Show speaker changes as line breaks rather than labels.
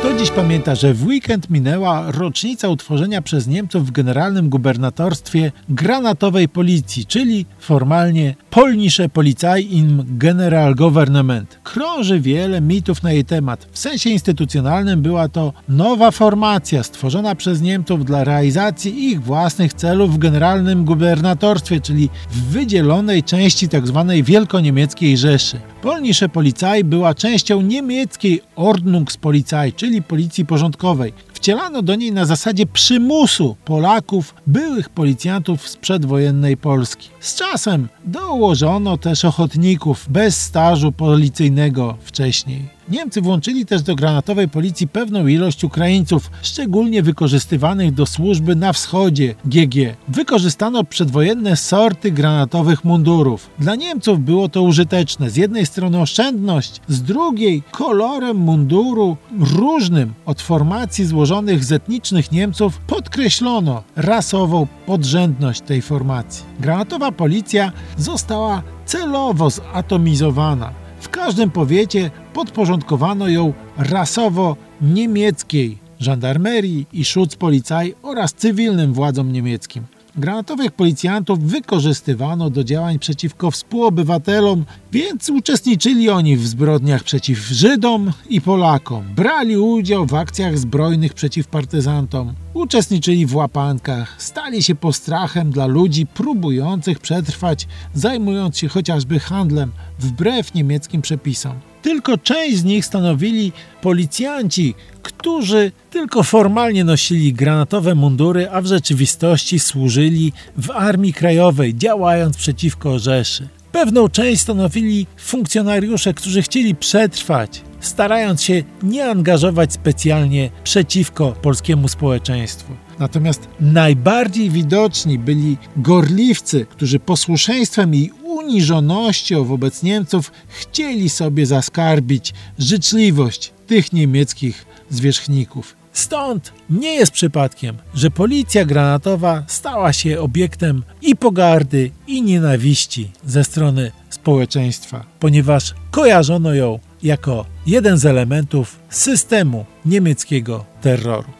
Kto dziś pamięta, że w weekend minęła rocznica utworzenia przez Niemców w generalnym gubernatorstwie granatowej policji, czyli formalnie Polnische Polizei im Generalgouvernement. Krąży wiele mitów na jej temat. W sensie instytucjonalnym była to nowa formacja stworzona przez Niemców dla realizacji ich własnych celów w generalnym gubernatorstwie, czyli w wydzielonej części tzw. Tak wielkoniemieckiej Rzeszy. Polnische Polizei była częścią niemieckiej Ordnungspolizei, czyli policji porządkowej. Wcielano do niej na zasadzie przymusu Polaków, byłych policjantów z przedwojennej Polski. Z czasem dołożono też ochotników bez stażu policyjnego wcześniej. Niemcy włączyli też do granatowej policji pewną ilość Ukraińców, szczególnie wykorzystywanych do służby na wschodzie GG. Wykorzystano przedwojenne sorty granatowych mundurów. Dla Niemców było to użyteczne. Z jednej strony oszczędność, z drugiej kolorem munduru różnym od formacji złożonych z etnicznych Niemców podkreślono rasową podrzędność tej formacji. Granatowa policja została celowo zatomizowana. W każdym powiecie podporządkowano ją rasowo niemieckiej żandarmerii i Schutzpolizei oraz cywilnym władzom niemieckim. Granatowych policjantów wykorzystywano do działań przeciwko współobywatelom, więc uczestniczyli oni w zbrodniach przeciw Żydom i Polakom. Brali udział w akcjach zbrojnych przeciw partyzantom, uczestniczyli w łapankach, stali się postrachem dla ludzi próbujących przetrwać, zajmując się chociażby handlem wbrew niemieckim przepisom. Tylko część z nich stanowili policjanci, którzy tylko formalnie nosili granatowe mundury, a w rzeczywistości służyli w Armii Krajowej, działając przeciwko Rzeszy. Pewną część stanowili funkcjonariusze, którzy chcieli przetrwać, starając się nie angażować specjalnie przeciwko polskiemu społeczeństwu. Natomiast najbardziej widoczni byli gorliwcy, którzy posłuszeństwem i uniżonością wobec Niemców chcieli sobie zaskarbić życzliwość tych niemieckich zwierzchników. Stąd nie jest przypadkiem, że policja granatowa stała się obiektem i pogardy, i nienawiści ze strony społeczeństwa, ponieważ kojarzono ją jako jeden z elementów systemu niemieckiego terroru.